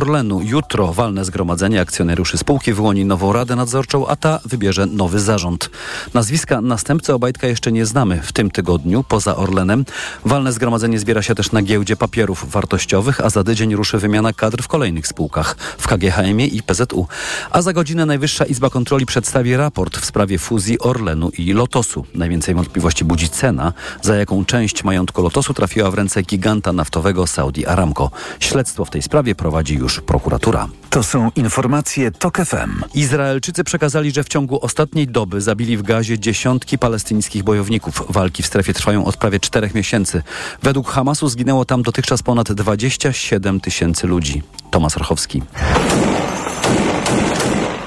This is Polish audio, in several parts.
Orlenu. Jutro walne zgromadzenie akcjonariuszy spółki wyłoni nową radę nadzorczą, a ta wybierze nowy zarząd. Nazwiska następcy Obajtka jeszcze nie znamy. W tym tygodniu, poza Orlenem, walne zgromadzenie zbiera się też na giełdzie papierów wartościowych, a za tydzień ruszy wymiana kadr w kolejnych spółkach, w KGHM i PZU. A za godzinę Najwyższa Izba Kontroli przedstawi raport w sprawie fuzji Orlenu i Lotosu. Najwięcej wątpliwości budzi cena, za jaką część majątku Lotosu trafiła w ręce giganta naftowego Saudi Aramco. Śledztwo w tej sprawie prowadzi już prokuratura. To są informacje TOK FM. Izraelczycy przekazali, że w ciągu ostatniej doby zabili w gazie dziesiątki palestyńskich bojowników. Walki w strefie trwają od prawie czterech miesięcy. Według Hamasu zginęło tam dotychczas ponad 27 tysięcy ludzi. Tomasz Rachowski.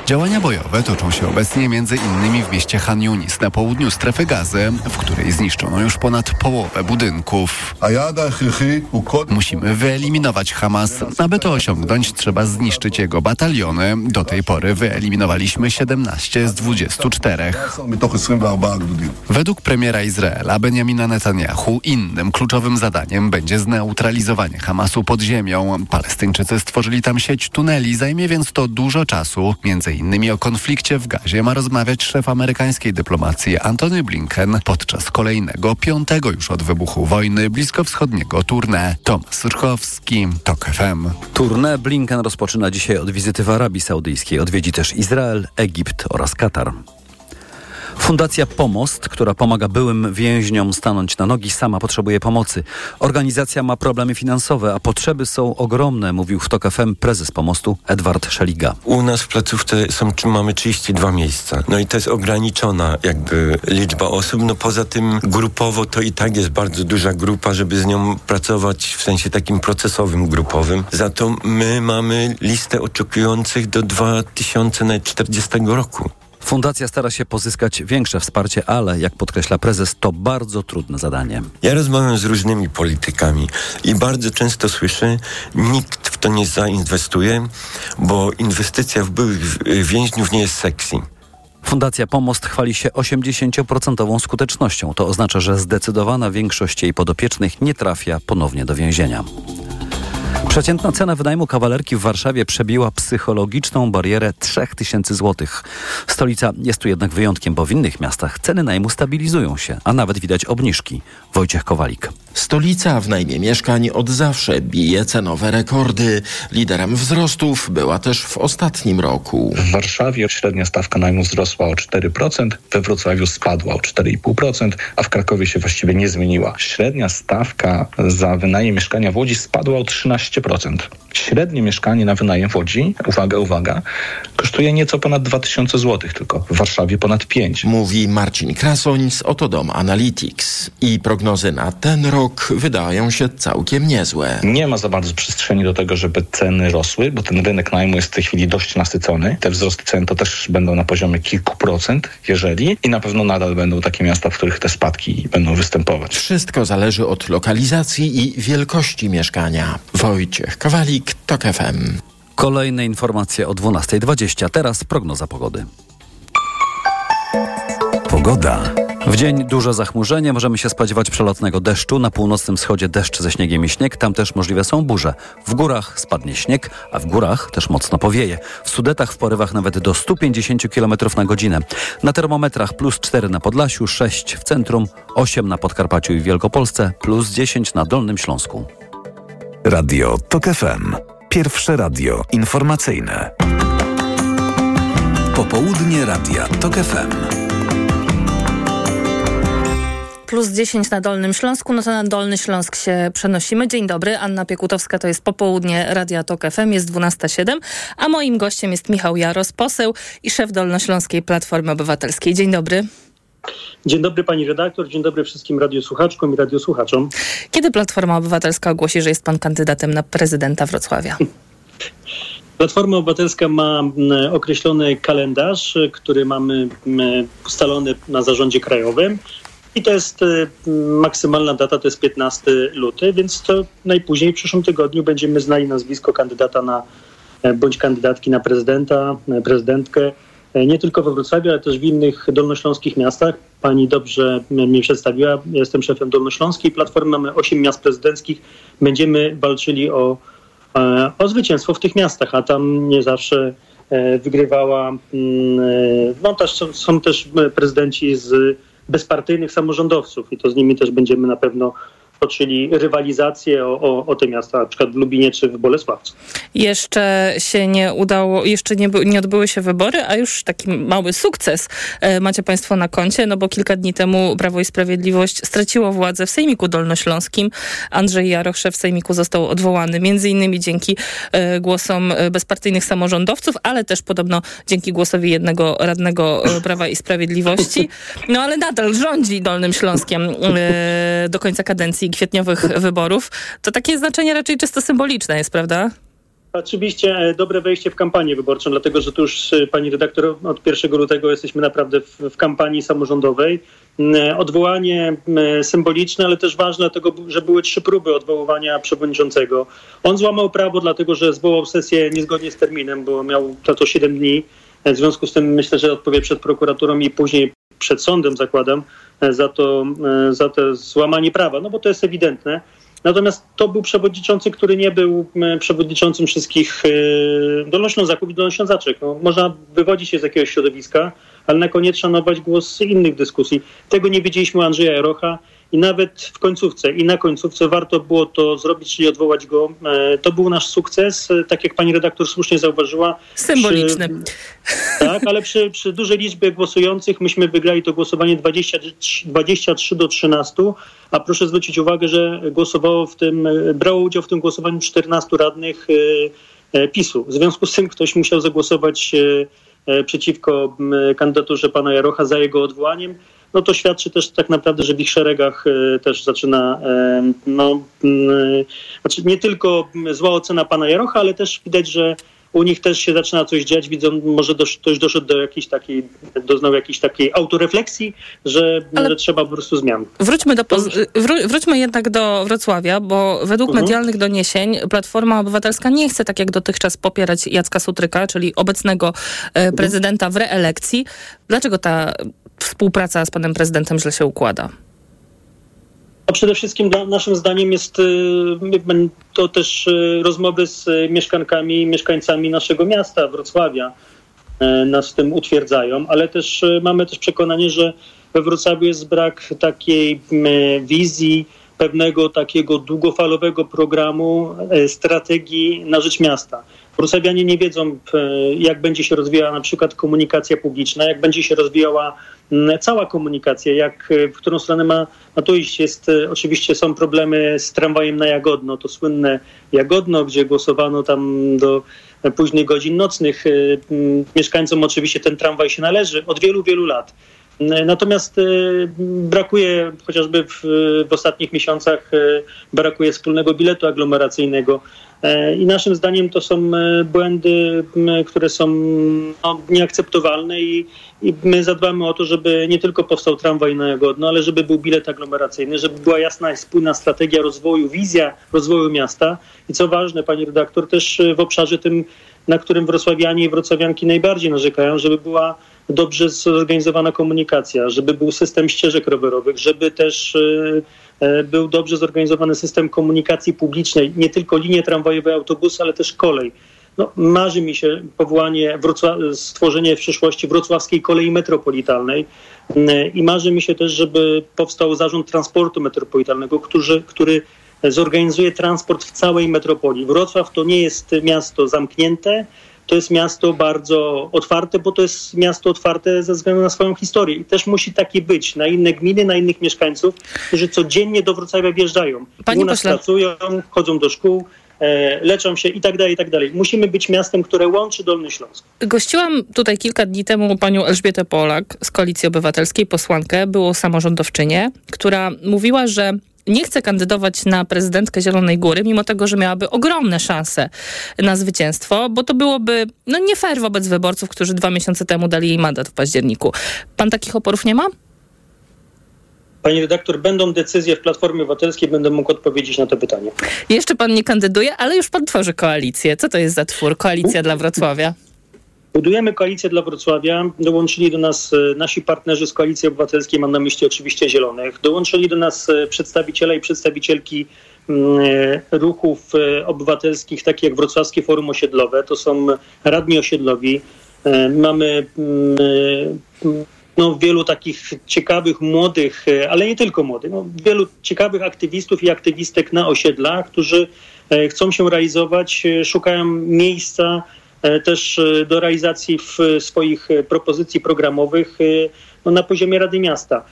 Działania bojowe toczą się obecnie między innymi w mieście Han Yunis na południu strefy gazy, w której zniszczono już ponad połowę budynków. Musimy wyeliminować Hamas. Aby to osiągnąć, trzeba zniszczyć jego bataliony. Do tej pory wyeliminowaliśmy 17 z 24. Według premiera Izraela Benjamina Netanyahu innym kluczowym zadaniem będzie zneutralizowanie Hamasu pod ziemią. Palestyńczycy stworzyli tam sieć tuneli, zajmie więc to dużo czasu. Między innymi o konflikcie w Gazie ma rozmawiać szef amerykańskiej dyplomacji Antony Blinken podczas kolejnego, piątego już od wybuchu wojny bliskowschodniego tournée. Tomasz Rchowski, TOK FM. Tournée Blinken rozpoczyna dzisiaj od wizyty w Arabii Saudyjskiej. Odwiedzi też Izrael, Egipt oraz Katar. Fundacja Pomost, która pomaga byłym więźniom stanąć na nogi, sama potrzebuje pomocy. Organizacja ma problemy finansowe, a potrzeby są ogromne, mówił w TOK FM prezes Pomostu Edward Szeliga. U nas w placówce są, mamy 32 miejsca. No i to jest ograniczona jakby liczba osób. No poza tym grupowo to i tak jest bardzo duża grupa, żeby z nią pracować w sensie takim procesowym, grupowym. Za to my mamy listę oczekujących do 2040 roku. Fundacja stara się pozyskać większe wsparcie, ale jak podkreśla prezes, to bardzo trudne zadanie. Ja rozmawiam z różnymi politykami i bardzo często słyszę, nikt w to nie zainwestuje, bo inwestycja w byłych więźniów nie jest sexy. Fundacja Pomost chwali się 80% skutecznością. To oznacza, że zdecydowana większość jej podopiecznych nie trafia ponownie do więzienia. Przeciętna cena wynajmu kawalerki w Warszawie przebiła psychologiczną barierę 3000 zł. Stolica jest tu jednak wyjątkiem, bo w innych miastach ceny najmu stabilizują się, a nawet widać obniżki. Wojciech Kowalik. Stolica w najmie mieszkań od zawsze bije cenowe rekordy. Liderem wzrostów była też w ostatnim roku. W Warszawie średnia stawka najmu wzrosła o 4%, we Wrocławiu spadła o 4,5%, a w Krakowie się właściwie nie zmieniła. Średnia stawka za wynajem mieszkania w Łodzi spadła o 13%. Średnie mieszkanie na wynajem w Łodzi, uwaga, uwaga, kosztuje nieco ponad 2000 zł tylko. W Warszawie ponad 5. Mówi Marcin Krasoń z Otodom Analytics. I prognozy na ten rok wydają się całkiem niezłe. Nie ma za bardzo przestrzeni do tego, żeby ceny rosły, bo ten rynek najmu jest w tej chwili dość nasycony. Te wzrosty cen to też będą na poziomie kilku procent, jeżeli i na pewno nadal będą takie miasta, w których te spadki będą występować. Wszystko zależy od lokalizacji i wielkości mieszkania. Wojciech Kowalik, TOK FM. Kolejne informacje o 12.20. Teraz prognoza pogody. Pogoda. W dzień duże zachmurzenie, możemy się spodziewać przelotnego deszczu. Na północnym wschodzie deszcz ze śniegiem i śnieg, tam też możliwe są burze. W górach spadnie śnieg, a w górach też mocno powieje. W Sudetach w porywach nawet do 150 km na godzinę. Na termometrach plus 4 na Podlasiu, 6 w centrum, 8 na Podkarpaciu i Wielkopolsce, plus 10 na Dolnym Śląsku. Radio TOK FM. Pierwsze radio informacyjne. Popołudnie Radia TOK FM. Plus 10 na Dolnym Śląsku, no to na Dolny Śląsk się przenosimy. Dzień dobry, Anna Piekutowska, to jest popołudnie Radia Tok FM, jest 12.07, a moim gościem jest Michał Jaros, poseł i szef Dolnośląskiej Platformy Obywatelskiej. Dzień dobry. Dzień dobry pani redaktor, dzień dobry wszystkim radiosłuchaczkom i radiosłuchaczom. Kiedy Platforma Obywatelska ogłosi, że jest pan kandydatem na prezydenta Wrocławia? Platforma Obywatelska ma określony kalendarz, który mamy ustalony na zarządzie krajowym. I to jest y, maksymalna data, to jest 15 luty, więc to najpóźniej w przyszłym tygodniu będziemy znali nazwisko kandydata na e, bądź kandydatki na prezydenta, e, prezydentkę. E, nie tylko we Wrocławiu, ale też w innych dolnośląskich miastach. Pani dobrze mnie przedstawiła. Jestem szefem Dolnośląskiej Platformy. Mamy 8 miast prezydenckich. Będziemy walczyli o e, o zwycięstwo w tych miastach, a tam nie zawsze e, wygrywała. No też są, są też prezydenci z bezpartyjnych samorządowców i to z nimi też będziemy na pewno toczyli rywalizację o, o, o te miasta, na przykład w Lubinie czy w Bolesławcu. Jeszcze się nie udało, jeszcze nie, nie odbyły się wybory, a już taki mały sukces e, macie Państwo na koncie, no bo kilka dni temu Prawo i Sprawiedliwość straciło władzę w Sejmiku Dolnośląskim. Andrzej Jaroch, szef Sejmiku, został odwołany między innymi dzięki e, głosom e, bezpartyjnych samorządowców, ale też podobno dzięki głosowi jednego radnego Prawa i Sprawiedliwości. No ale nadal rządzi Dolnym Śląskiem do końca kadencji kwietniowych wyborów. To takie znaczenie raczej czysto symboliczne jest, prawda? Oczywiście e, dobre wejście w kampanię wyborczą, dlatego że tu już e, pani redaktor od 1 lutego jesteśmy naprawdę w, w kampanii samorządowej. M, Odwołanie m, symboliczne, ale też ważne, dlatego że były trzy próby odwoływania przewodniczącego. On złamał prawo, dlatego że zwołał sesję niezgodnie z terminem, bo miał to 7 dni. E, W związku z tym myślę, że odpowie przed prokuraturą i później przed sądem, zakładam, e, za to, e, za to złamanie prawa, no bo to jest ewidentne. Natomiast to był przewodniczący, który nie był m, przewodniczącym wszystkich e, dolnoślązaków i dolnoślązaczek. No, można wywodzić się z jakiegoś środowiska, ale na koniec szanować głos innych dyskusji. Tego nie wiedzieliśmy u Andrzeja Jarocha i nawet w końcówce i na końcówce warto było to zrobić, czyli odwołać go. E, To był nasz sukces, e, tak jak pani redaktor słusznie zauważyła. Symboliczny. Tak, ale przy, przy dużej liczbie głosujących myśmy wygrali to głosowanie 20, 23 do 13, a proszę zwrócić uwagę, że głosowało w tym, e, brało udział w tym głosowaniu 14 radnych PiSu. W związku z tym ktoś musiał zagłosować przeciwko kandydaturze pana Jarocha za jego odwołaniem. No to świadczy też tak naprawdę, że w ich szeregach e, też zaczyna, e, no, m, znaczy nie tylko zła ocena pana Jarocha, ale też widać, że u nich też się zaczyna coś dziać, widzą, może dosz, ktoś doszedł do jakiejś takiej, doznał jakiejś takiej autorefleksji, że, że trzeba po prostu zmian. Wróćmy, do, wró- wróćmy jednak do Wrocławia, bo według Mhm. medialnych doniesień Platforma Obywatelska nie chce tak jak dotychczas popierać Jacka Sutryka, czyli obecnego e, Mhm. prezydenta w reelekcji. Dlaczego ta współpraca z panem prezydentem źle się układa? A przede wszystkim naszym zdaniem jest y, to też y, rozmowy z mieszkankami mieszkańcami naszego miasta, Wrocławia, y, nas w tym utwierdzają, ale też mamy też przekonanie, że we Wrocławiu jest brak takiej wizji, pewnego takiego długofalowego programu, strategii na rzecz miasta. Wrocławianie nie wiedzą, jak będzie się rozwijała na przykład komunikacja publiczna, jak będzie się rozwijała cała komunikacja, jak, y, w którą stronę ma, ma to iść. Jest, y, oczywiście są problemy z tramwajem na Jagodno, to słynne Jagodno, gdzie głosowano tam do e, późnych godzin nocnych. Mm, Mieszkańcom oczywiście ten tramwaj się należy od wielu, wielu lat. Natomiast brakuje, chociażby w, w ostatnich miesiącach, brakuje wspólnego biletu aglomeracyjnego. E, I naszym zdaniem to są e, błędy, które są no, nieakceptowalne i, i my zadbamy o to, żeby nie tylko powstał tramwaj na Jagodno, ale żeby był bilet aglomeracyjny, żeby była jasna i spójna strategia rozwoju, wizja rozwoju miasta. I co ważne, pani redaktor, też w obszarze tym, na którym wrocławianie i wrocławianki najbardziej narzekają, żeby była dobrze zorganizowana komunikacja, żeby był system ścieżek rowerowych, żeby też e, e, był dobrze zorganizowany system komunikacji publicznej, nie tylko linie tramwajowe, autobusy, ale też kolej. No, marzy mi się powołanie, stworzenie w przyszłości wrocławskiej kolei metropolitalnej Mm, i marzy mi się też, żeby powstał zarząd transportu metropolitalnego, który, który zorganizuje transport w całej metropolii. Wrocław to nie jest miasto zamknięte, to jest miasto bardzo otwarte, bo to jest miasto otwarte ze względu na swoją historię. I też musi takie być na inne gminy, na innych mieszkańców, którzy codziennie do Wrocławia wjeżdżają. Panie U nas pośle. pracują, chodzą do szkół, e, leczą się i tak dalej, i tak dalej. Musimy być miastem, które łączy Dolny Śląsk. Gościłam tutaj kilka dni temu panią Elżbietę Polak z Koalicji Obywatelskiej, posłankę, było samorządowczynię, która mówiła, że nie chce kandydować na prezydentkę Zielonej Góry, mimo tego, że miałaby ogromne szanse na zwycięstwo, bo to byłoby no, nie fair wobec wyborców, którzy dwa miesiące temu dali jej mandat w październiku. Pan takich oporów nie ma? Pani redaktor, będą decyzje w Platformie Obywatelskiej, będę mógł odpowiedzieć na to pytanie. Jeszcze pan nie kandyduje, ale już pan tworzy koalicję. Co to jest za twór? Koalicja dla Wrocławia. Budujemy koalicję dla Wrocławia. Dołączyli do nas e, nasi partnerzy z Koalicji Obywatelskiej, mam na myśli oczywiście Zielonych. Dołączyli do nas e, przedstawiciele i przedstawicielki ruchów obywatelskich, takich jak Wrocławskie Forum Osiedlowe. To są radni osiedlowi. Mamy no, wielu takich ciekawych, młodych, e, ale nie tylko młodych, no, wielu ciekawych aktywistów i aktywistek na osiedlach, którzy e, chcą się realizować, e, szukają miejsca też do realizacji w swoich propozycji programowych no, na poziomie Rady Miasta.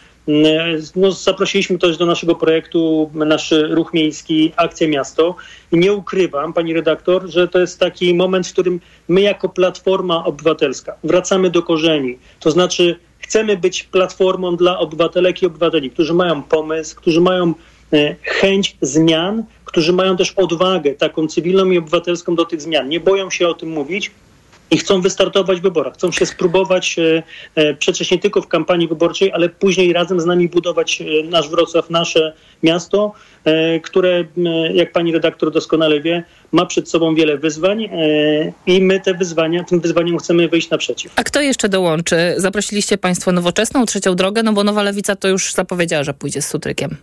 No, zaprosiliśmy też do naszego projektu nasz ruch miejski Akcja Miasto i nie ukrywam, pani redaktor, że to jest taki moment, w którym my jako Platforma Obywatelska wracamy do korzeni. To znaczy Chcemy być platformą dla obywatelek i obywateli, którzy mają pomysł, którzy mają e, chęć zmian, którzy mają też odwagę taką cywilną i obywatelską do tych zmian. Nie boją się o tym mówić, i chcą wystartować w wyborach. Chcą się spróbować e, e, przecież nie tylko w kampanii wyborczej, ale później razem z nami budować e, nasz Wrocław, nasze miasto, które, jak pani redaktor doskonale wie, ma przed sobą wiele wyzwań i my te wyzwania, tym wyzwaniom chcemy wyjść naprzeciw. A kto jeszcze dołączy? Zaprosiliście państwo nowoczesną, trzecią drogę, no bo Nowa Lewica to już zapowiedziała, że pójdzie z Sutrykiem.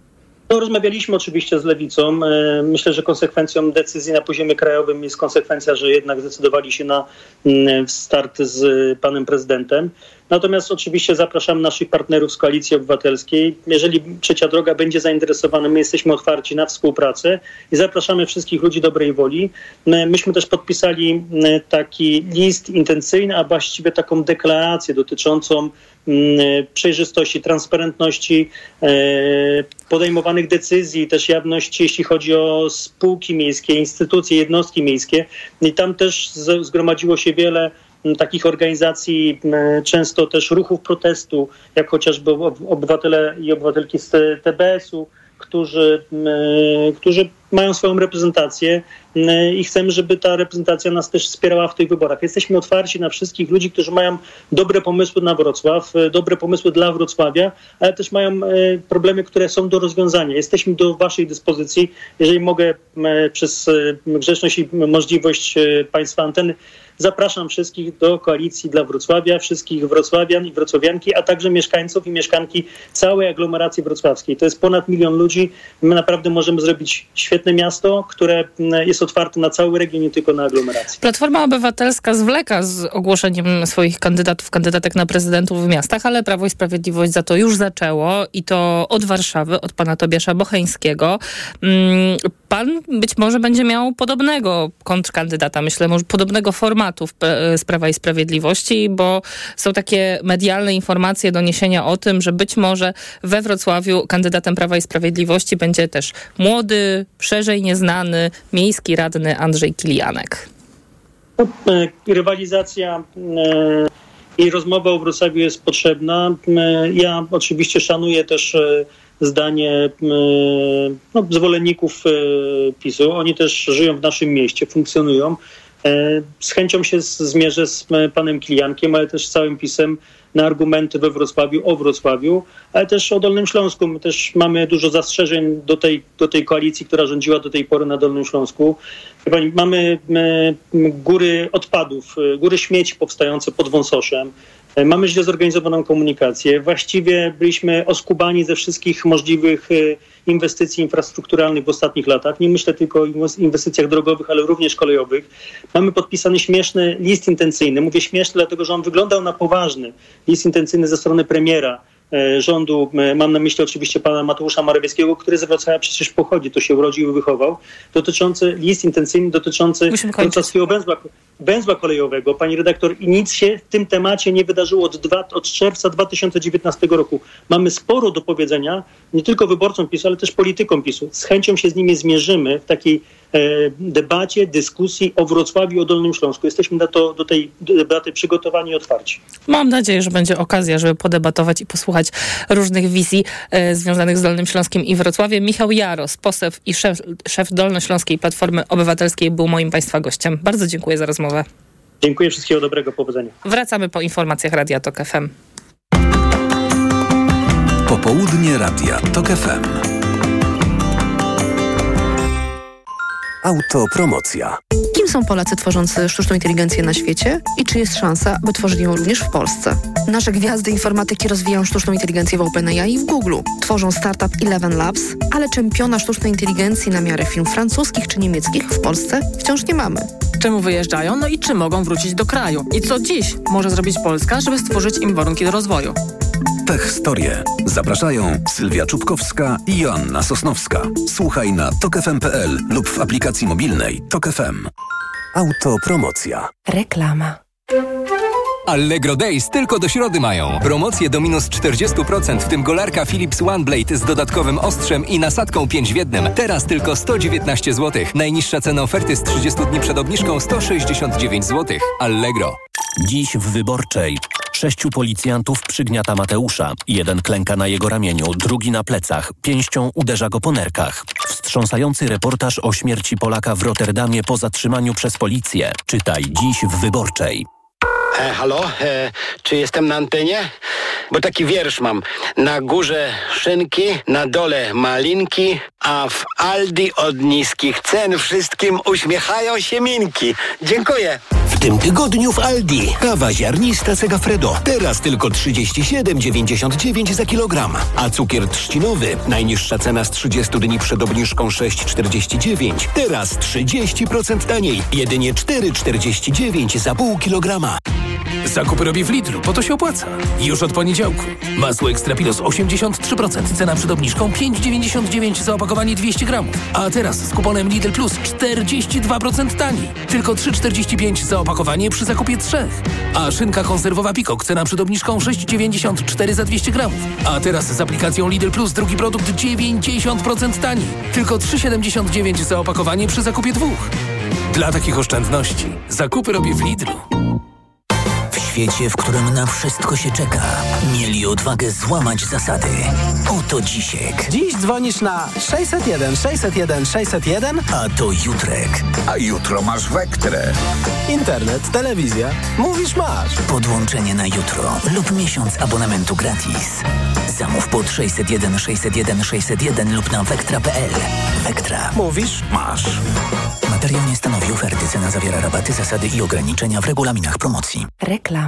No, rozmawialiśmy oczywiście z Lewicą. E, myślę, że konsekwencją decyzji na poziomie krajowym jest konsekwencja, że jednak zdecydowali się na mm, start z panem prezydentem. Natomiast oczywiście zapraszam naszych partnerów z Koalicji Obywatelskiej. Jeżeli Trzecia Droga będzie zainteresowana, my jesteśmy otwarci na współpracę i zapraszamy wszystkich ludzi dobrej woli. Myśmy też podpisali taki list intencyjny, a właściwie taką deklarację dotyczącą przejrzystości, transparentności e, podejmowanych decyzji, też jawności, jeśli chodzi o spółki miejskie, instytucje, jednostki miejskie. I tam też zgromadziło się wiele takich organizacji, często też ruchów protestu, jak chociażby obywatele i obywatelki z TBS-u, którzy, którzy mają swoją reprezentację i chcemy, żeby ta reprezentacja nas też wspierała w tych wyborach. Jesteśmy otwarci na wszystkich ludzi, którzy mają dobre pomysły na Wrocław, e, dobre pomysły dla Wrocławia, ale też mają e, problemy, które są do rozwiązania. Jesteśmy do Waszej dyspozycji. Jeżeli mogę przez grzeczność i możliwość Państwa anteny Zapraszam wszystkich do koalicji dla Wrocławia, wszystkich wrocławian i wrocławianki, a także mieszkańców i mieszkanki całej aglomeracji wrocławskiej. To jest ponad milion ludzi. My naprawdę możemy zrobić świetne miasto, które mm, jest otwarte na cały region, nie tylko na aglomerację. Platforma Obywatelska zwleka z ogłoszeniem swoich kandydatów, kandydatek na prezydentów w miastach, ale Prawo i Sprawiedliwość za to już zaczęło i to od Warszawy, od pana Tobiasza Bocheńskiego. Mm, pan być może będzie miał podobnego kontrkandydata, myślę, może podobnego formatu z Prawa i Sprawiedliwości, bo są takie medialne informacje, doniesienia o tym, że być może we Wrocławiu kandydatem Prawa i Sprawiedliwości będzie też młody, szerzej nieznany miejski radny Andrzej Kilianek. E, rywalizacja e, i rozmowa o Wrocławiu jest potrzebna. E, ja oczywiście szanuję też zdanie no, zwolenników PiSu. Oni też żyją w naszym mieście, funkcjonują. Z chęcią się zmierzę z panem Kiliankiem, ale też z całym PiSem na argumenty we Wrocławiu, o Wrocławiu, ale też o Dolnym Śląsku. My też mamy dużo zastrzeżeń do tej, do tej koalicji, która rządziła do tej pory na Dolnym Śląsku. Mamy góry odpadów, góry śmieci powstające pod Wąsoszem. E, mamy źle zorganizowaną komunikację. Właściwie byliśmy oskubani ze wszystkich możliwych e, inwestycji infrastrukturalnych w ostatnich latach. Nie myślę tylko o inwestycjach drogowych, ale również kolejowych. Mamy podpisany śmieszny list intencyjny. Mówię śmieszny, dlatego że on wyglądał na poważny. List intencyjny ze strony premiera rządu, e, mam na myśli oczywiście pana Mateusza Morawieckiego, który z Wrocławia przecież pochodzi, to się urodził i wychował, dotyczący list intencyjny, dotyczący wrocławskiego węzła, węzła kolejowego. Pani redaktor, nic się w tym temacie nie wydarzyło od, dwa, od czerwca 2019 roku. Mamy sporo do powiedzenia, nie tylko wyborcom PiSu, ale też politykom PiSu. Z chęcią się z nimi zmierzymy w takiej E, debacie, dyskusji o Wrocławiu, o Dolnym Śląsku. Jesteśmy na to, do tej debaty przygotowani i otwarci. Mam nadzieję, że będzie okazja, żeby podebatować i posłuchać różnych wizji e, związanych z Dolnym Śląskiem i Wrocławiem. Michał Jaros, poseł i szef, szef Dolnośląskiej Platformy Obywatelskiej był moim Państwa gościem. Bardzo dziękuję za rozmowę. Dziękuję, wszystkiego dobrego, powodzenia. Wracamy po informacjach Radia TOK FM. Popołudnie Radia TOK FM. Autopromocja. Kim są Polacy tworzący sztuczną inteligencję na świecie i czy jest szansa, by tworzyli ją również w Polsce? Nasze gwiazdy informatyki rozwijają sztuczną inteligencję w OpenAI i w Google. Tworzą startup Eleven Labs, ale czempiona sztucznej inteligencji na miarę firm francuskich czy niemieckich w Polsce wciąż nie mamy. Czemu wyjeżdżają, no i czy mogą wrócić do kraju? I co dziś może zrobić Polska, żeby stworzyć im warunki do rozwoju? Tech Historie. Zapraszają Sylwia Czubkowska i Joanna Sosnowska. Słuchaj na tokefm.pl lub w aplikacji mobilnej Tok FM. Autopromocja. Reklama. Allegro Days tylko do środy mają. Promocje do minus 40%, w tym golarka Philips OneBlade z dodatkowym ostrzem i nasadką 5 w jednym. Teraz tylko 119 zł. Najniższa cena oferty z 30 dni przed obniżką 169 zł. Allegro. Dziś w Wyborczej. Sześciu policjantów przygniata Mateusza. Jeden klęka na jego ramieniu, drugi na plecach. Pięścią uderza go po nerkach. Wstrząsający reportaż o śmierci Polaka w Rotterdamie po zatrzymaniu przez policję. Czytaj dziś w Wyborczej. E, halo, e, czy jestem na antenie? Bo taki wiersz mam. Na górze szynki, na dole malinki, a w Aldi od niskich cen wszystkim uśmiechają się minki. Dziękuję. W tym tygodniu w Aldi kawa ziarnista Segafredo. Teraz tylko 37,99 za kilogram. A cukier trzcinowy, najniższa cena z 30 dni przed obniżką 6,49. Teraz 30% taniej. Jedynie 4,49 za pół kilograma. Zakupy robię w Lidlu, po to się opłaca. Już od poniedziałku. Masło Ekstra Pilos 83%, cena przed obniżką 5,99 za opakowanie 200 gramów. A teraz z kuponem Lidl Plus 42% taniej. Tylko 3,45 za opakowanie przy zakupie trzech. A szynka konserwowa Pikok, cena przed obniżką 6,94 za 200 gramów. A teraz z aplikacją Lidl Plus drugi produkt 90% taniej. Tylko 3,79 za opakowanie przy zakupie dwóch. Dla takich oszczędności zakupy robię w Lidlu. W świecie, w którym na wszystko się czeka, mieli odwagę złamać zasady. Oto Dzisiek. Dziś dzwonisz na 601 601 601, a to Jutrek. A jutro masz Wektrę. Internet, telewizja. Mówisz masz. Podłączenie na jutro lub miesiąc abonamentu gratis. Zamów pod 601 601 601 lub na wektra.pl. Wektra. Mówisz masz. Materiał nie stanowi oferty. Cena zawiera rabaty, zasady i ograniczenia w regulaminach promocji. Reklama.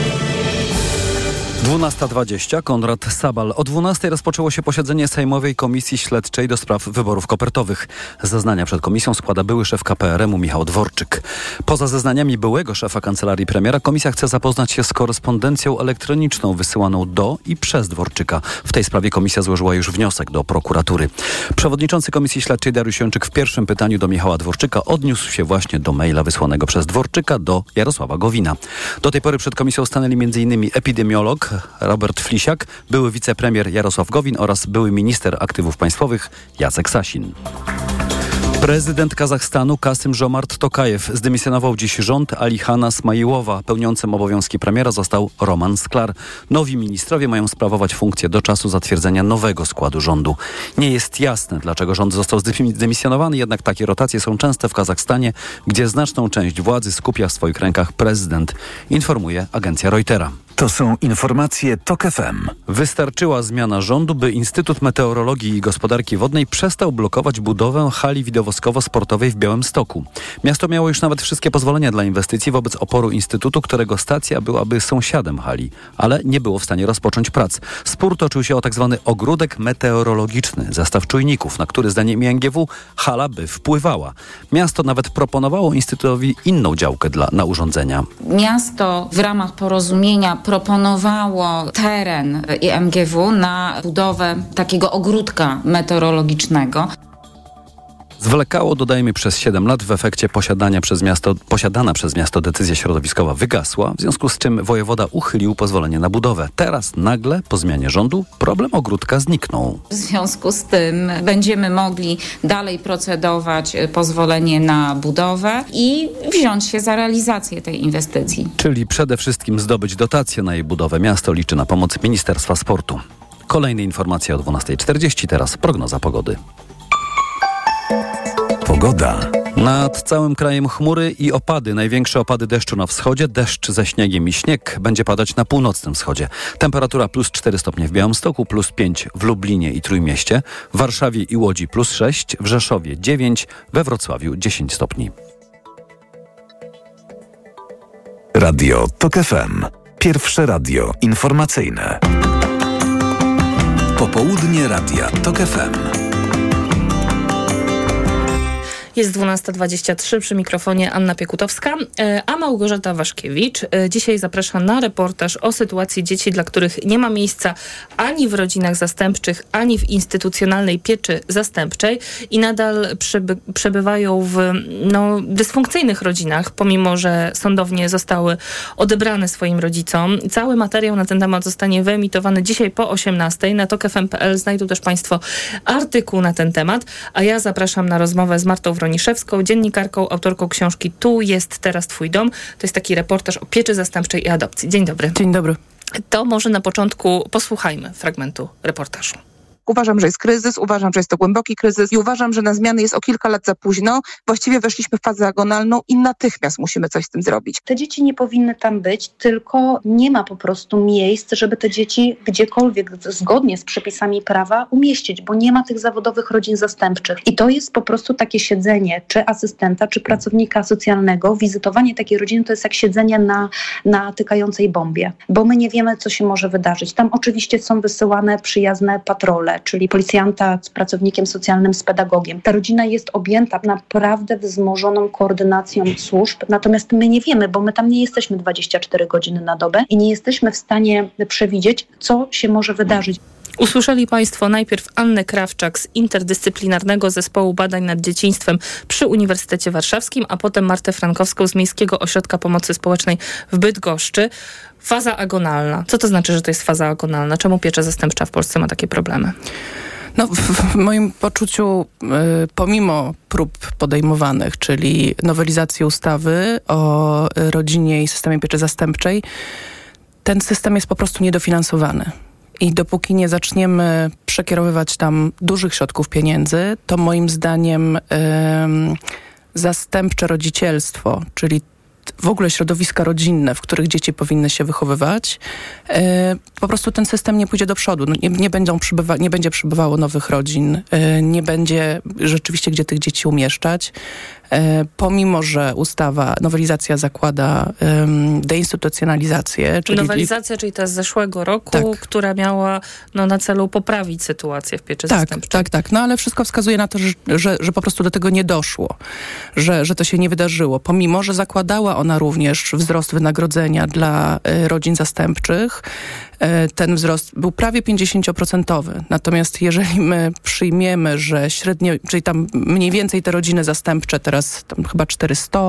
12.20, Konrad Sabal. O 12.00 rozpoczęło się posiedzenie Sejmowej Komisji Śledczej do spraw wyborów kopertowych. Zeznania przed komisją składa były szef KPRM-u Michał Dworczyk. Poza zeznaniami byłego szefa kancelarii premiera, komisja chce zapoznać się z korespondencją elektroniczną wysyłaną do i przez Dworczyka. W tej sprawie komisja złożyła już wniosek do prokuratury. Przewodniczący Komisji Śledczej Dariusz Jończyk w pierwszym pytaniu do Michała Dworczyka odniósł się właśnie do maila wysłanego przez Dworczyka do Jarosława Gowina. Do tej pory przed komisją stanęli m.in. epidemiolog Robert Flisiak, były wicepremier Jarosław Gowin oraz były minister aktywów państwowych Jacek Sasin. Prezydent Kazachstanu Kasym Żomart Tokajew zdymisjonował dziś rząd Alihana Smajiłowa. Pełniącym obowiązki premiera został Roman Sklar. Nowi ministrowie mają sprawować funkcję do czasu zatwierdzenia nowego składu rządu. Nie jest jasne, dlaczego rząd został zdymisjonowany, jednak takie rotacje są częste w Kazachstanie, gdzie znaczną część władzy skupia w swoich rękach prezydent, informuje agencja Reutera. To są informacje TOK FM. Wystarczyła zmiana rządu, by Instytut Meteorologii i Gospodarki Wodnej przestał blokować budowę hali widowiskowo-sportowej w Białymstoku. Miasto miało już nawet wszystkie pozwolenia dla inwestycji wobec oporu Instytutu, którego stacja byłaby sąsiadem hali, ale nie było w stanie rozpocząć prac. Spór toczył się o tzw. Tak ogródek meteorologiczny, zestaw czujników, na który zdaniem INGW hala by wpływała. Miasto nawet proponowało Instytutowi inną działkę dla, na urządzenia. Miasto w ramach porozumienia proponowało teren IMGW na budowę takiego ogródka meteorologicznego. Zwlekało, dodajmy, przez 7 lat. W efekcie posiadania przez miasto, posiadana przez miasto decyzja środowiskowa wygasła, w związku z czym wojewoda uchylił pozwolenie na budowę. Teraz nagle, po zmianie rządu, problem ogródka zniknął. W związku z tym będziemy mogli dalej procedować pozwolenie na budowę i wziąć się za realizację tej inwestycji. Czyli przede wszystkim zdobyć dotację na jej budowę. Miasto liczy na pomoc Ministerstwa Sportu. Kolejne informacje o 12.40, teraz prognoza pogody. Pogoda. Nad całym krajem chmury i opady. Największe opady deszczu na wschodzie, deszcz ze śniegiem i śnieg będzie padać na północnym wschodzie. Temperatura plus 4 stopnie w Białymstoku, plus 5 w Lublinie i Trójmieście, w Warszawie i Łodzi plus 6, w Rzeszowie 9, we Wrocławiu 10 stopni. Radio TOK FM. Pierwsze radio informacyjne. Popołudnie Radia TOK FM. Jest 12.23 przy mikrofonie Anna Piekutowska, e, a Małgorzata Waszkiewicz e, dzisiaj zaprasza na reportaż o sytuacji dzieci, dla których nie ma miejsca ani w rodzinach zastępczych, ani w instytucjonalnej pieczy zastępczej i nadal przeby przebywają w no, dysfunkcyjnych rodzinach, pomimo że sądownie zostały odebrane swoim rodzicom. Cały materiał na ten temat zostanie wyemitowany dzisiaj po 18. Na tokfm.pl znajdą też Państwo artykuł na ten temat, a ja zapraszam na rozmowę z Martą Broniszewską, dziennikarką, autorką książki Tu jest teraz Twój dom. To jest taki reportaż o pieczy zastępczej i adopcji. Dzień dobry. Dzień dobry. To może na początku posłuchajmy fragmentu reportażu. Uważam, że jest kryzys, uważam, że jest to głęboki kryzys i uważam, że na zmiany jest o kilka lat za późno. Właściwie weszliśmy w fazę agonalną i natychmiast musimy coś z tym zrobić. Te dzieci nie powinny tam być, tylko nie ma po prostu miejsc, żeby te dzieci gdziekolwiek zgodnie z przepisami prawa umieścić, bo nie ma tych zawodowych rodzin zastępczych. I to jest po prostu takie siedzenie, czy asystenta, czy pracownika socjalnego. Wizytowanie takiej rodziny to jest jak siedzenie na, na tykającej bombie, bo my nie wiemy, co się może wydarzyć. Tam oczywiście są wysyłane przyjazne patrole, czyli policjanta z pracownikiem socjalnym, z pedagogiem. Ta rodzina jest objęta naprawdę wzmożoną koordynacją służb, natomiast my nie wiemy, bo my tam nie jesteśmy 24 godziny na dobę i nie jesteśmy w stanie przewidzieć, co się może wydarzyć. Usłyszeli Państwo najpierw Annę Krawczak z Interdyscyplinarnego Zespołu Badań nad Dzieciństwem przy Uniwersytecie Warszawskim, a potem Martę Frankowską z Miejskiego Ośrodka Pomocy Społecznej w Bydgoszczy. Faza agonalna. Co to znaczy, że to jest faza agonalna? Czemu piecza zastępcza w Polsce ma takie problemy? No, w, moim poczuciu, y, pomimo prób podejmowanych, czyli nowelizacji ustawy o rodzinie i systemie pieczy zastępczej, ten system jest po prostu niedofinansowany. I dopóki nie zaczniemy przekierowywać tam dużych środków pieniędzy, to moim zdaniem y, zastępcze rodzicielstwo, czyli w ogóle środowiska rodzinne, w których dzieci powinny się wychowywać, e, po prostu ten system nie pójdzie do przodu. No, nie, nie, będą przybywa, nie będzie przybywało nowych rodzin, e, nie będzie rzeczywiście gdzie tych dzieci umieszczać. E, pomimo, że ustawa, nowelizacja zakłada deinstytucjonalizację. Czyli... Nowelizacja, czyli ta z zeszłego roku, tak. która miała no, na celu poprawić sytuację w pieczy tak, zastępczej. Tak, tak, no ale wszystko wskazuje na to, że, że, że po prostu do tego nie doszło, że, że to się nie wydarzyło. Pomimo, że zakładała ona również wzrost wynagrodzenia dla y, rodzin zastępczych, E, ten wzrost był prawie 50%. Natomiast jeżeli my przyjmiemy, że średnio, czyli tam mniej więcej te rodziny zastępcze, teraz tam chyba 400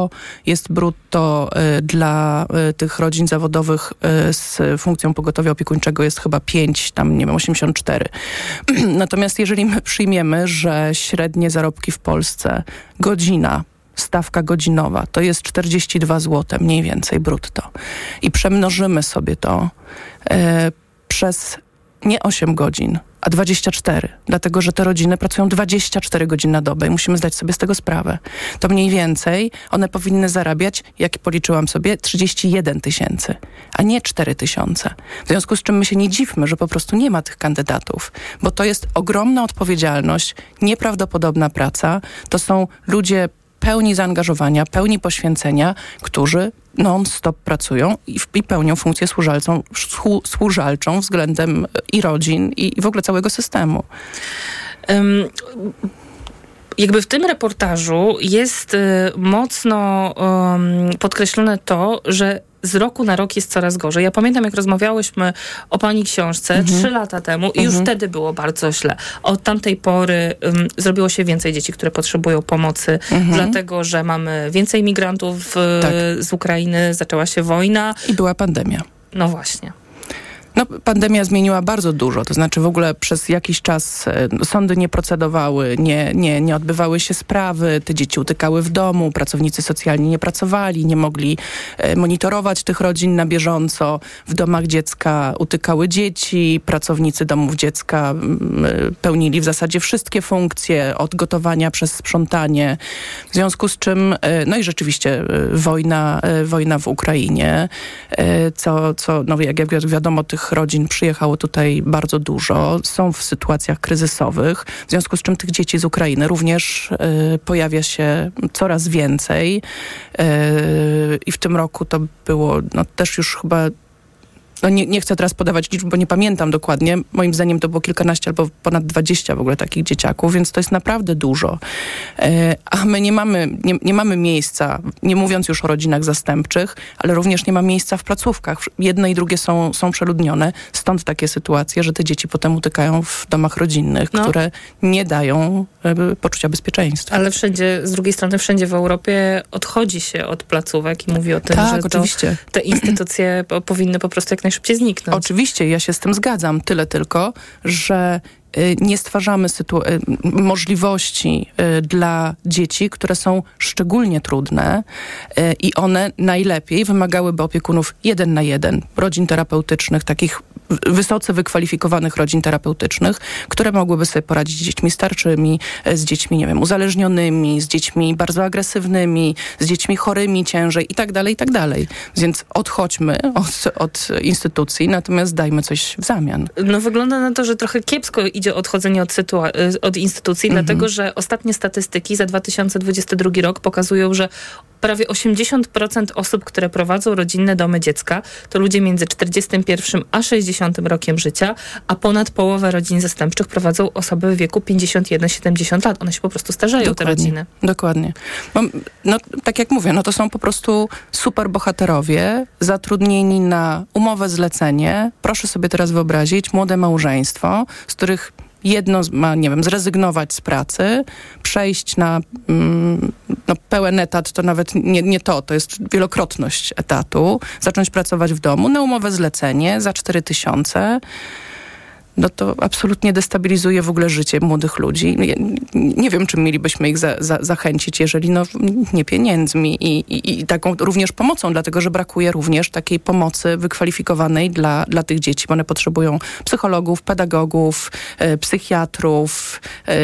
jest brutto e, dla e, tych rodzin zawodowych z funkcją pogotowia opiekuńczego jest chyba 5, tam nie wiem, 84. Natomiast jeżeli my przyjmiemy, że średnie zarobki w Polsce godzina stawka godzinowa to jest 42 zł mniej więcej brutto i przemnożymy sobie to przez nie 8 godzin, a 24, dlatego że te rodziny pracują 24 godziny na dobę i musimy zdać sobie z tego sprawę. To mniej więcej one powinny zarabiać, jak policzyłam sobie, 31 tysięcy, a nie 4 tysiące. W związku z czym my się nie dziwmy, że po prostu nie ma tych kandydatów, bo to jest ogromna odpowiedzialność, nieprawdopodobna praca. To są ludzie pełni zaangażowania, pełni poświęcenia, którzy non-stop pracują i, i pełnią funkcję służalczą, służalczą względem i rodzin, i, w ogóle całego systemu. Um, jakby w tym reportażu jest y, mocno um, podkreślone to, że z roku na rok jest coraz gorzej. Ja pamiętam, jak rozmawiałyśmy o pani książce mhm. trzy lata temu i już mhm. wtedy było bardzo źle. Od tamtej pory um, zrobiło się więcej dzieci, które potrzebują pomocy, mhm. dlatego, że mamy więcej migrantów tak. z Ukrainy, zaczęła się wojna. I była pandemia. No właśnie. No, pandemia zmieniła bardzo dużo, to znaczy w ogóle przez jakiś czas e, sądy nie procedowały, nie, nie, nie odbywały się sprawy, te dzieci utykały w domu, pracownicy socjalni nie pracowali, nie mogli e, monitorować tych rodzin na bieżąco. W domach dziecka utykały dzieci, pracownicy domów dziecka mm, e, pełnili w zasadzie wszystkie funkcje, od gotowania przez sprzątanie. W związku z czym, no i rzeczywiście wojna, wojna w Ukrainie, co, co no jak, jak wiadomo, tych tych rodzin przyjechało tutaj bardzo dużo, są w sytuacjach kryzysowych, w związku z czym tych dzieci z Ukrainy również y, pojawia się coraz więcej. Y, I w tym roku to było no, też już chyba no nie, nie, chcę teraz podawać liczb, bo nie pamiętam dokładnie. Moim zdaniem to było kilkanaście albo ponad dwadzieścia w ogóle takich dzieciaków, więc to jest naprawdę dużo. E, a my nie mamy, nie, nie, mamy miejsca, nie mówiąc już o rodzinach zastępczych, ale również nie ma miejsca w placówkach. Jedne i drugie są, są przeludnione. Stąd takie sytuacje, że te dzieci potem utykają w domach rodzinnych, no. które nie dają e, poczucia bezpieczeństwa. Ale wszędzie, z drugiej strony wszędzie w Europie odchodzi się od placówek i mówi o tym, tak, że oczywiście. te instytucje powinny po prostu jak najszybciej najszybciej zniknąć. Oczywiście, ja się z tym zgadzam. Tyle tylko, że nie stwarzamy y, możliwości y, dla dzieci, które są szczególnie trudne i one najlepiej wymagałyby opiekunów jeden na jeden, rodzin terapeutycznych, takich wysoce wykwalifikowanych rodzin terapeutycznych, które mogłyby sobie poradzić z dziećmi starczymi, z dziećmi, nie wiem, uzależnionymi, z dziećmi bardzo agresywnymi, z dziećmi chorymi ciężej i tak dalej, i tak dalej. Więc odchodźmy od, od instytucji, natomiast dajmy coś w zamian. No wygląda na to, że trochę kiepsko idzie odchodzenie od, e, od instytucji, mhm. dlatego że ostatnie statystyki za 2022 rok pokazują, że prawie 80% osób, które prowadzą rodzinne domy dziecka, to ludzie między 41 a 60 rokiem życia, a ponad połowę rodzin zastępczych prowadzą osoby w wieku 51-70 lat. One się po prostu starzeją, dokładnie, te rodziny. Dokładnie. No, no, tak jak mówię, no to są po prostu super bohaterowie, zatrudnieni na umowę zlecenie. Proszę sobie teraz wyobrazić młode małżeństwo, z których jedno ma, nie wiem, zrezygnować z pracy, przejść na mm, no, pełen etat, to nawet nie, nie to, to jest wielokrotność etatu, zacząć pracować w domu na umowę zlecenie za 4 tysiące no to absolutnie destabilizuje w ogóle życie młodych ludzi. Nie, wiem, czym mielibyśmy ich za, za, zachęcić, jeżeli no, nie pieniędzmi i, i, i, taką również pomocą, dlatego że brakuje również takiej pomocy wykwalifikowanej dla, dla tych dzieci, one potrzebują psychologów, pedagogów, e, psychiatrów, e,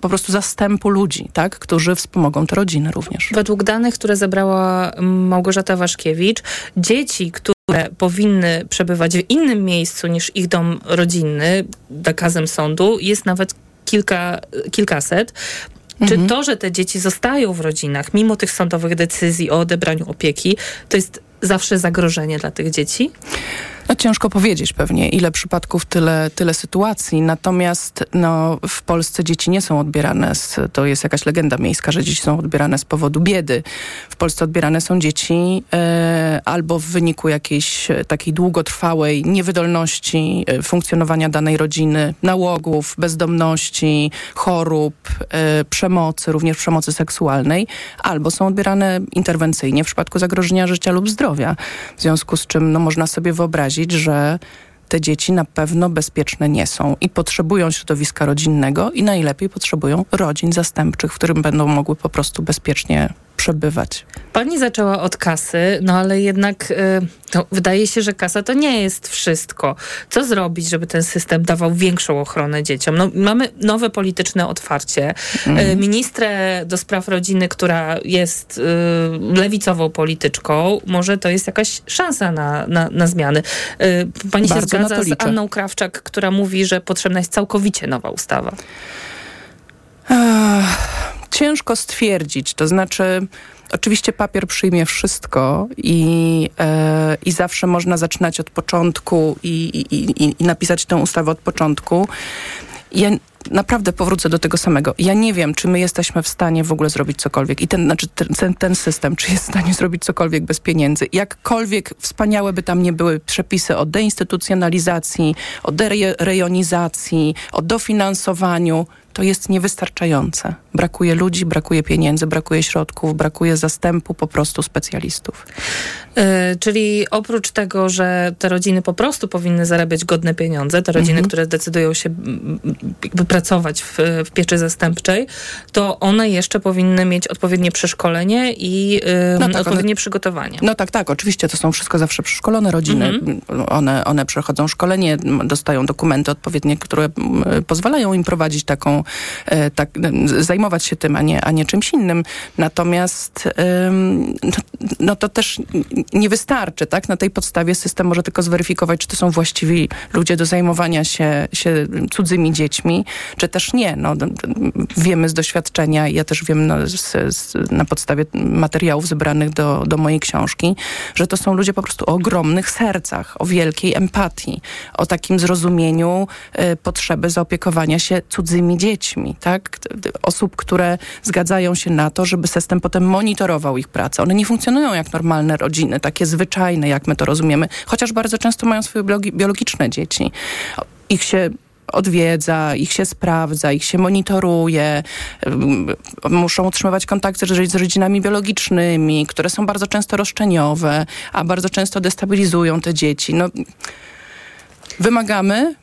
po prostu zastępu ludzi, tak, którzy wspomogą te rodziny również. Według danych, które zebrała Małgorzata Waszkiewicz, dzieci, które które powinny przebywać w innym miejscu niż ich dom rodzinny, nakazem sądu, jest nawet kilka, kilkaset. Czy mhm. to, że te dzieci zostają w rodzinach, mimo tych sądowych decyzji o odebraniu opieki, to jest zawsze zagrożenie dla tych dzieci? No ciężko powiedzieć pewnie, ile przypadków, tyle, tyle sytuacji. Natomiast no, w Polsce dzieci nie są odbierane, z, to jest jakaś legenda miejska, że dzieci są odbierane z powodu biedy. W Polsce odbierane są dzieci e, albo w wyniku jakiejś e, takiej długotrwałej niewydolności e, funkcjonowania danej rodziny, nałogów, bezdomności, chorób, e, przemocy, również przemocy seksualnej, albo są odbierane interwencyjnie w przypadku zagrożenia życia lub zdrowia. W związku z czym no, można sobie wyobrazić, że te dzieci na pewno bezpieczne nie są i potrzebują środowiska rodzinnego i najlepiej potrzebują rodzin zastępczych, w którym będą mogły po prostu bezpiecznie przebywać. Pani zaczęła od kasy, no ale jednak y, wydaje się, że kasa to nie jest wszystko. Co zrobić, żeby ten system dawał większą ochronę dzieciom? No, mamy nowe polityczne otwarcie. Mm. Ministrę do spraw rodziny, która jest y, lewicową polityczką, może to jest jakaś szansa na, na, na zmiany. Y, pani Bardzo się zgadza z Anną Krawczak, która mówi, że potrzebna jest całkowicie nowa ustawa. Ach ciężko stwierdzić. To znaczy, oczywiście papier przyjmie wszystko i, e, i zawsze można zaczynać od początku i, i, i, napisać tę ustawę od początku. Ja naprawdę powrócę do tego samego. Ja nie wiem, czy my jesteśmy w stanie w ogóle zrobić cokolwiek. I ten, znaczy ten, ten system, czy jest w stanie zrobić cokolwiek bez pieniędzy. Jakkolwiek wspaniałe by tam nie były przepisy o deinstytucjonalizacji, o derejonizacji, o dofinansowaniu, to jest niewystarczające. Brakuje ludzi, brakuje pieniędzy, brakuje środków, brakuje zastępu po prostu specjalistów. Yy, czyli oprócz tego, że te rodziny po prostu powinny zarabiać godne pieniądze, te rodziny, Mhm. które decydują się pracować w, w pieczy zastępczej, to one jeszcze powinny mieć odpowiednie przeszkolenie i yy, No tak, odpowiednie one- przygotowanie. No tak, tak, oczywiście to są wszystko zawsze przeszkolone rodziny. Mhm. One, one przechodzą szkolenie, dostają dokumenty odpowiednie, które pozwalają im prowadzić taką, tak, m, zajmować się tym, a nie, a nie czymś innym. Natomiast no, no to też nie wystarczy, tak? Na tej podstawie system może tylko zweryfikować, czy to są właściwi ludzie do zajmowania się, się cudzymi dziećmi, czy też nie. No, wiemy z doświadczenia, ja też wiem no, z, z, na podstawie materiałów zebranych do, do mojej książki, że to są ludzie po prostu o ogromnych sercach, o wielkiej empatii, o takim zrozumieniu e, potrzeby zaopiekowania się cudzymi dziećmi, tak? D- d- Osób, które zgadzają się na to, żeby system potem monitorował ich pracę. One nie funkcjonują jak normalne rodziny, takie zwyczajne, jak my to rozumiemy, chociaż bardzo często mają swoje biologi- biologiczne dzieci. Ich się odwiedza, ich się sprawdza, ich się monitoruje, muszą utrzymywać kontakty z z rodzinami biologicznymi, które są bardzo często roszczeniowe, a bardzo często destabilizują te dzieci. No, wymagamy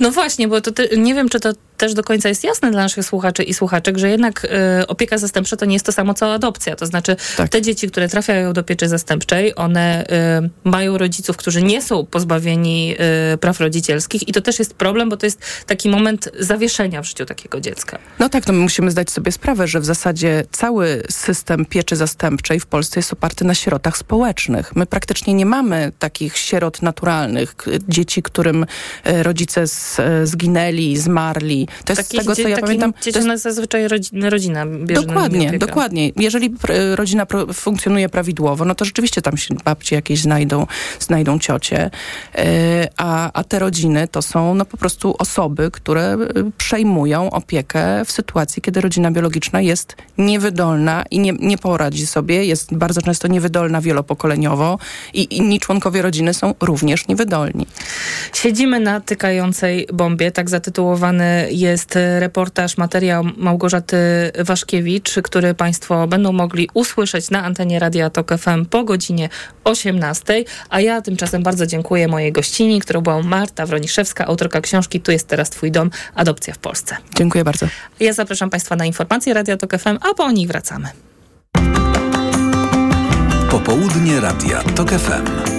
No właśnie, bo to nie wiem, czy to też do końca jest jasne dla naszych słuchaczy i słuchaczek, że jednak y, opieka zastępcza to nie jest to samo co adopcja. To znaczy te dzieci, które trafiają do pieczy zastępczej, one y, mają rodziców, którzy nie są pozbawieni y, praw rodzicielskich i to też jest problem, bo to jest taki moment zawieszenia w życiu takiego dziecka. No tak, no my musimy zdać sobie sprawę, że w zasadzie cały system pieczy zastępczej w Polsce jest oparty na sierotach społecznych. My praktycznie nie mamy takich sierot naturalnych, dzieci, którym rodzice z, zginęli, zmarli. To jest z tego, co ja pamiętam... to jest- zazwyczaj rodzina, rodzina bierze Dokładnie, dokładnie. Jeżeli rodzina funkcjonuje prawidłowo, no to rzeczywiście tam się babcie jakieś znajdą, znajdą ciocie, Yy, a, a te rodziny to są no po prostu osoby, które y, przejmują opiekę w sytuacji, kiedy rodzina biologiczna jest niewydolna i nie, nie poradzi sobie, jest bardzo często niewydolna wielopokoleniowo i inni członkowie rodziny są również niewydolni. Siedzimy na tykającej bombie, tak zatytułowany jest reportaż, materiał Małgorzaty Waszkiewicz, który Państwo będą mogli usłyszeć na antenie Radia Tok FM po godzinie 18. A ja tymczasem bardzo dziękuję mojej gościni, którą była Marta Wroniszewska, autorka książki Tu jest teraz Twój dom, adopcja w Polsce. Dziękuję bardzo. Ja zapraszam Państwa na informacje Radia Tok FM, a po nich wracamy. Popołudnie Radia TOK FM.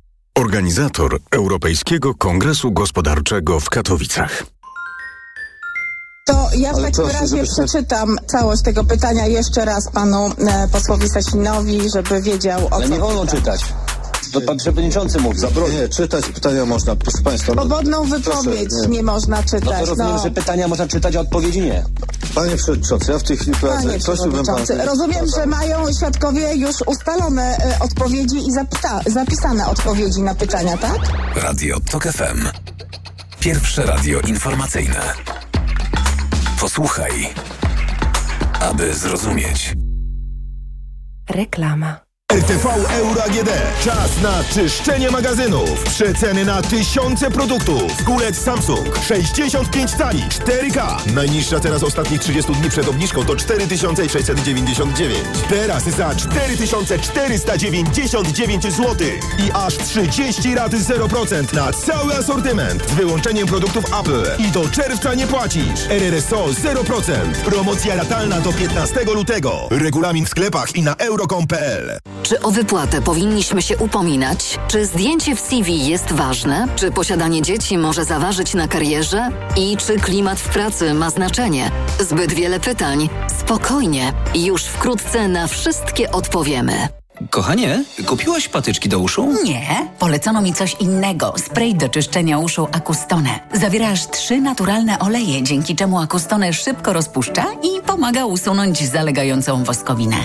organizator Europejskiego Kongresu Gospodarczego w Katowicach. To ja w Ale takim razie przeczytam całość tego pytania jeszcze raz panu e, posłowi Sasinowi, żeby wiedział o Ale co nie wolno pyta. czytać. To pan przewodniczący mówi. Nie, czytać pytania można, proszę Państwa. no, Swobodną wypowiedź proszę, nie. można czytać. No to rozumiem, że pytania można czytać, a odpowiedzi nie. Panie Przewodniczący, ja w tej chwili prowadzę. Panie Prosiłbym przewodniczący, rozumiem, że mają świadkowie już ustalone e, odpowiedzi i zapisane odpowiedzi na pytania, tak? Radio TOK FM. Pierwsze radio informacyjne. Posłuchaj, aby zrozumieć. Reklama. RTV Euro AGD. Czas na czyszczenie magazynów. Przeceny na tysiące produktów. Kulec Samsung 65 cali 4K. Najniższa teraz ostatnich 30 dni przed obniżką to 4699. Teraz za 4499 zł. I aż 30 rat 0% na cały asortyment. Z wyłączeniem produktów Apple. I do czerwca nie płacisz. RRSO 0%. Promocja ratalna do 15 lutego. Regulamin w sklepach i na euro.com.pl. Czy o wypłatę powinniśmy się upominać? Czy zdjęcie w CV jest ważne? Czy posiadanie dzieci może zaważyć na karierze? I czy klimat w pracy ma znaczenie? Zbyt wiele pytań. Spokojnie. Już wkrótce na wszystkie odpowiemy. Kochanie, kupiłaś patyczki do uszu? Nie, polecono mi coś innego. Spray do czyszczenia uszu Acustone. Zawiera aż trzy naturalne oleje, dzięki czemu Acustone szybko rozpuszcza i pomaga usunąć zalegającą woskowinę.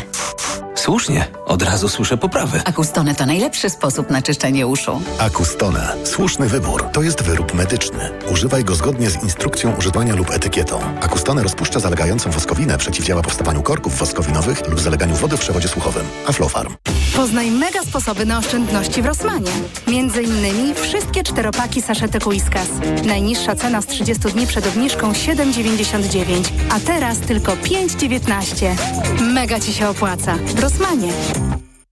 Słusznie, od razu słyszę poprawy. Acustone to najlepszy sposób na czyszczenie uszu. Acustone. Słuszny wybór. To jest wyrób medyczny. Używaj go zgodnie z instrukcją używania lub etykietą. Acustone rozpuszcza zalegającą woskowinę, przeciwdziała powstawaniu korków woskowinowych lub zaleganiu wody w przewodzie słuchowym. Aflofarm. Poznaj mega sposoby na oszczędności w Rosmanie. Między innymi wszystkie czteropaki saszetek Whiskas. Najniższa cena z 30 dni przed obniżką 7,99, a teraz tylko 5,19. Mega Ci się opłaca. W Rosmanie.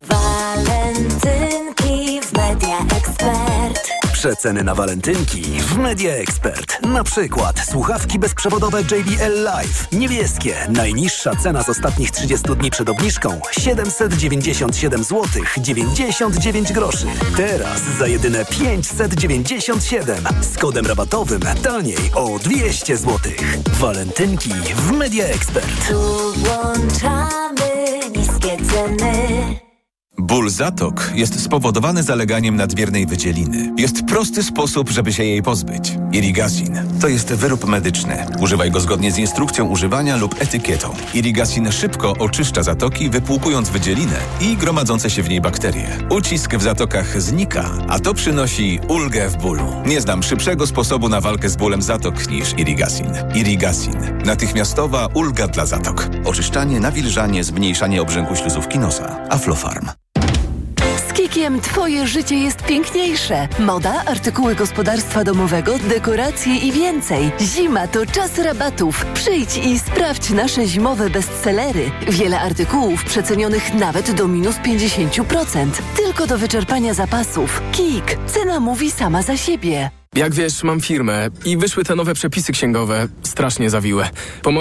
Walentynki w Media Expert. Przeceny na walentynki w Media Expert. Na przykład słuchawki bezprzewodowe JBL Live. Niebieskie. Najniższa cena z ostatnich 30 dni przed obniżką 797 zł 99 groszy. Teraz za jedyne 597 z kodem rabatowym taniej o 200 zł. Walentynki w Media Expert. Tu włączamy niskie ceny. Ból zatok jest spowodowany zaleganiem nadmiernej wydzieliny. Jest prosty sposób, żeby się jej pozbyć. Irigasin to jest wyrób medyczny. Używaj go zgodnie z instrukcją używania lub etykietą. Irigasin szybko oczyszcza zatoki, wypłukując wydzielinę i gromadzące się w niej bakterie. Ucisk w zatokach znika, a to przynosi ulgę w bólu. Nie znam szybszego sposobu na walkę z bólem zatok niż Irigasin. Irigasin. Natychmiastowa ulga dla zatok. Oczyszczanie, nawilżanie, zmniejszanie obrzęku śluzówki nosa. Aflofarm. Kikiem Twoje życie jest piękniejsze. Moda, artykuły gospodarstwa domowego, dekoracje i więcej. Zima to czas rabatów. Przyjdź i sprawdź nasze zimowe bestsellery. Wiele artykułów przecenionych nawet do minus 50%. Tylko do wyczerpania zapasów. Kik. Cena mówi sama za siebie. Jak wiesz, mam firmę i wyszły te nowe przepisy księgowe, strasznie zawiłe. Pomoże